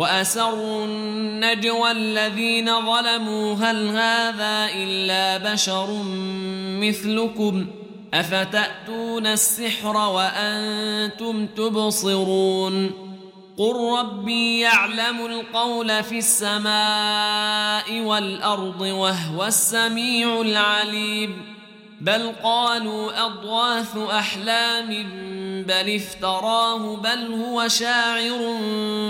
وأسروا النجوى الذين ظلموا هل هذا إلا بشر مثلكم؟ أفتأتون السحر وأنتم تبصرون؟ قل ربي يعلم القول في السماء والأرض وهو السميع العليم. بل قالوا أضواث أحلام بل افتراه بل هو شاعر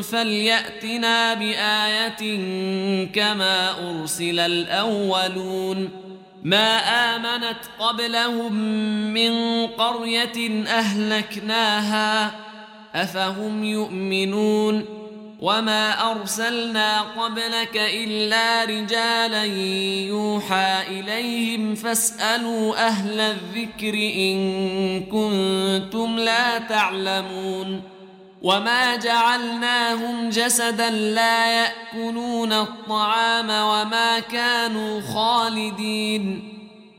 فليأتنا بآية كما أرسل الأولون ما آمنت قبلهم من قرية أهلكناها أفهم يؤمنون وما أرسلنا قبلك إلا رجالا يوحى إليهم فاسألوا أهل الذكر إن كنتم لا تعلمون وما جعلناهم جسدا لا يأكلون الطعام وما كانوا خالدين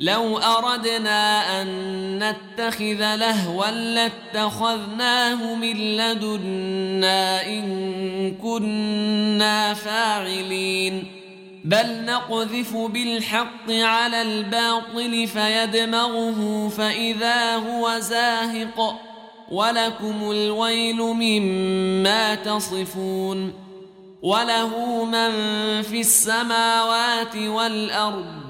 لو أردنا أن نتخذ لهوا لاتخذناه من لدنا إن كنا فاعلين. بل نقذف بالحق على الباطل فيدمغه فإذا هو زاهق. ولكم الويل مما تصفون. وله من في السماوات والأرض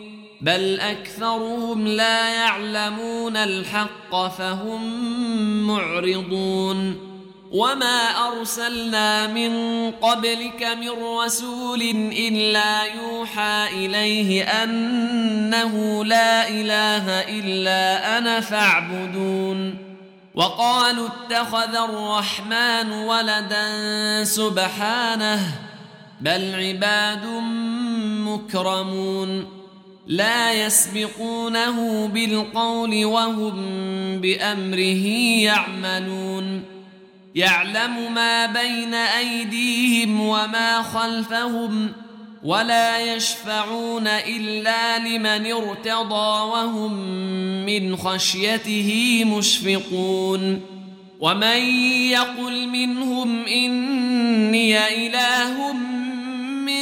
بل أكثرهم لا يعلمون الحق فهم معرضون. وما أرسلنا من قبلك من رسول إلا يوحى إليه أنه لا إله إلا أنا فاعبدون. وقالوا اتخذ الرحمن ولدا سبحانه بل عباد مكرمون. لا يسبقونه بالقول وهم بأمره يعملون. يعلم ما بين أيديهم وما خلفهم ولا يشفعون إلا لمن ارتضى وهم من خشيته مشفقون. ومن يقل منهم إني إله من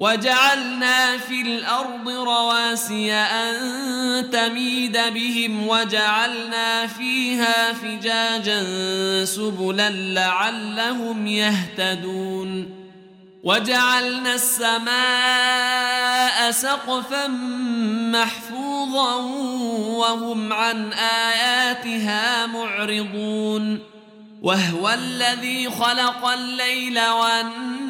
وجعلنا في الأرض رواسي أن تميد بهم وجعلنا فيها فجاجا سبلا لعلهم يهتدون وجعلنا السماء سقفا محفوظا وهم عن آياتها معرضون وهو الذي خلق الليل والنهار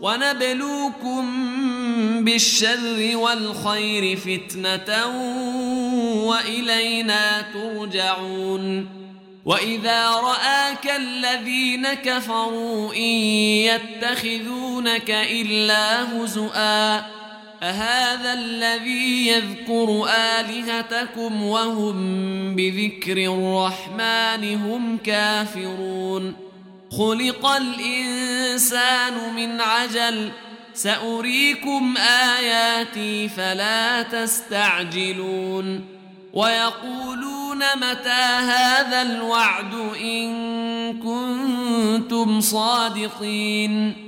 ونبلوكم بالشر والخير فتنة وإلينا ترجعون. وإذا رآك الذين كفروا إن يتخذونك إلا هزؤا أهذا الذي يذكر آلهتكم وهم بذكر الرحمن هم كافرون. خلق الإنسان من عجل. سأريكم آياتي فلا تستعجلون. ويقولون متى هذا الوعد إن كنتم صادقين.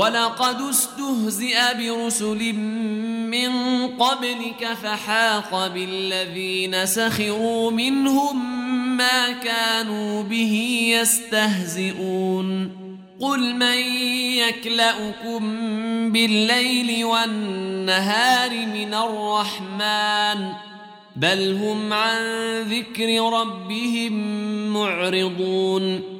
ولقد استهزئ برسل من قبلك فحاق بالذين سخروا منهم ما كانوا به يستهزئون. قل من يكلأكم بالليل والنهار من الرحمن؟ بل هم عن ذكر ربهم معرضون.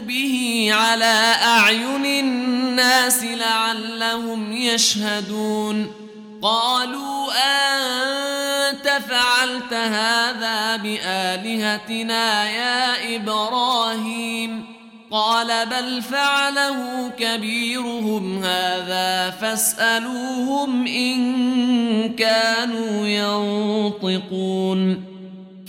به على أعين الناس لعلهم يشهدون. قالوا أنت فعلت هذا بآلهتنا يا إبراهيم؟ قال بل فعله كبيرهم هذا فاسألوهم إن كانوا ينطقون.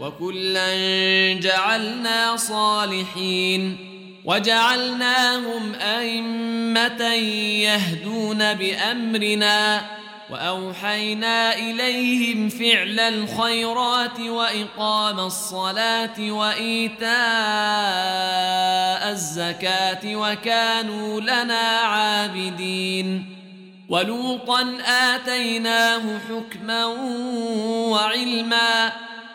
وكلا جعلنا صالحين وجعلناهم أئمة يهدون بأمرنا وأوحينا إليهم فعل الخيرات وإقام الصلاة وإيتاء الزكاة وكانوا لنا عابدين ولوطا آتيناه حكما وعلما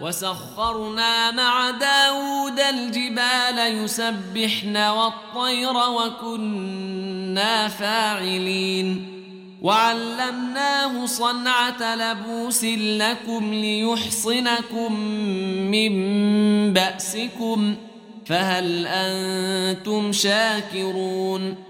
وسخرنا مع داود الجبال يسبحن والطير وكنا فاعلين. وعلمناه صنعة لبوس لكم ليحصنكم من بأسكم فهل أنتم شاكرون؟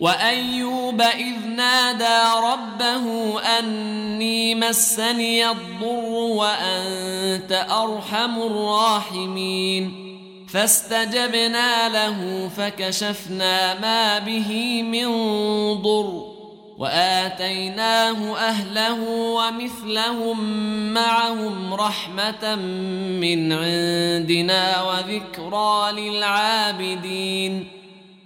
وأيوب إذ نادى ربه أني مسني الضر وأنت أرحم الراحمين. فاستجبنا له فكشفنا ما به من ضر وآتيناه أهله ومثلهم معهم رحمة من عندنا وذكرى للعابدين.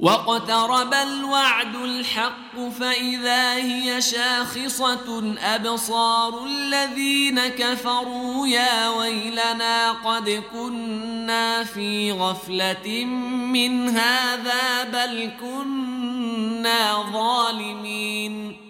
واقترب الوعد الحق فإذا هي شاخصة أبصار الذين كفروا يا ويلنا قد كنا في غفلة من هذا بل كنا ظالمين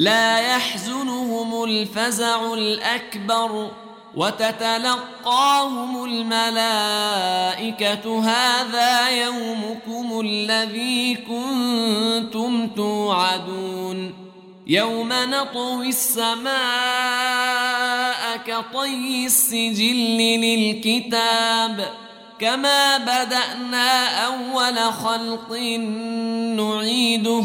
لا يحزنهم الفزع الأكبر وتتلقاهم الملائكة هذا يومكم الذي كنتم توعدون يوم نطوي السماء كطي السجل للكتاب كما بدأنا أول خلق نعيده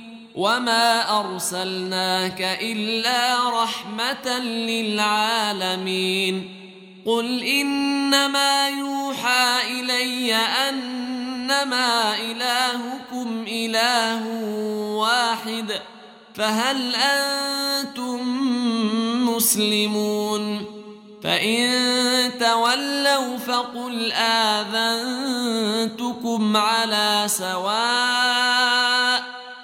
وما أرسلناك إلا رحمة للعالمين قل إنما يوحى إلي أنما إلهكم إله واحد فهل أنتم مسلمون فإن تولوا فقل آذنتكم على سواء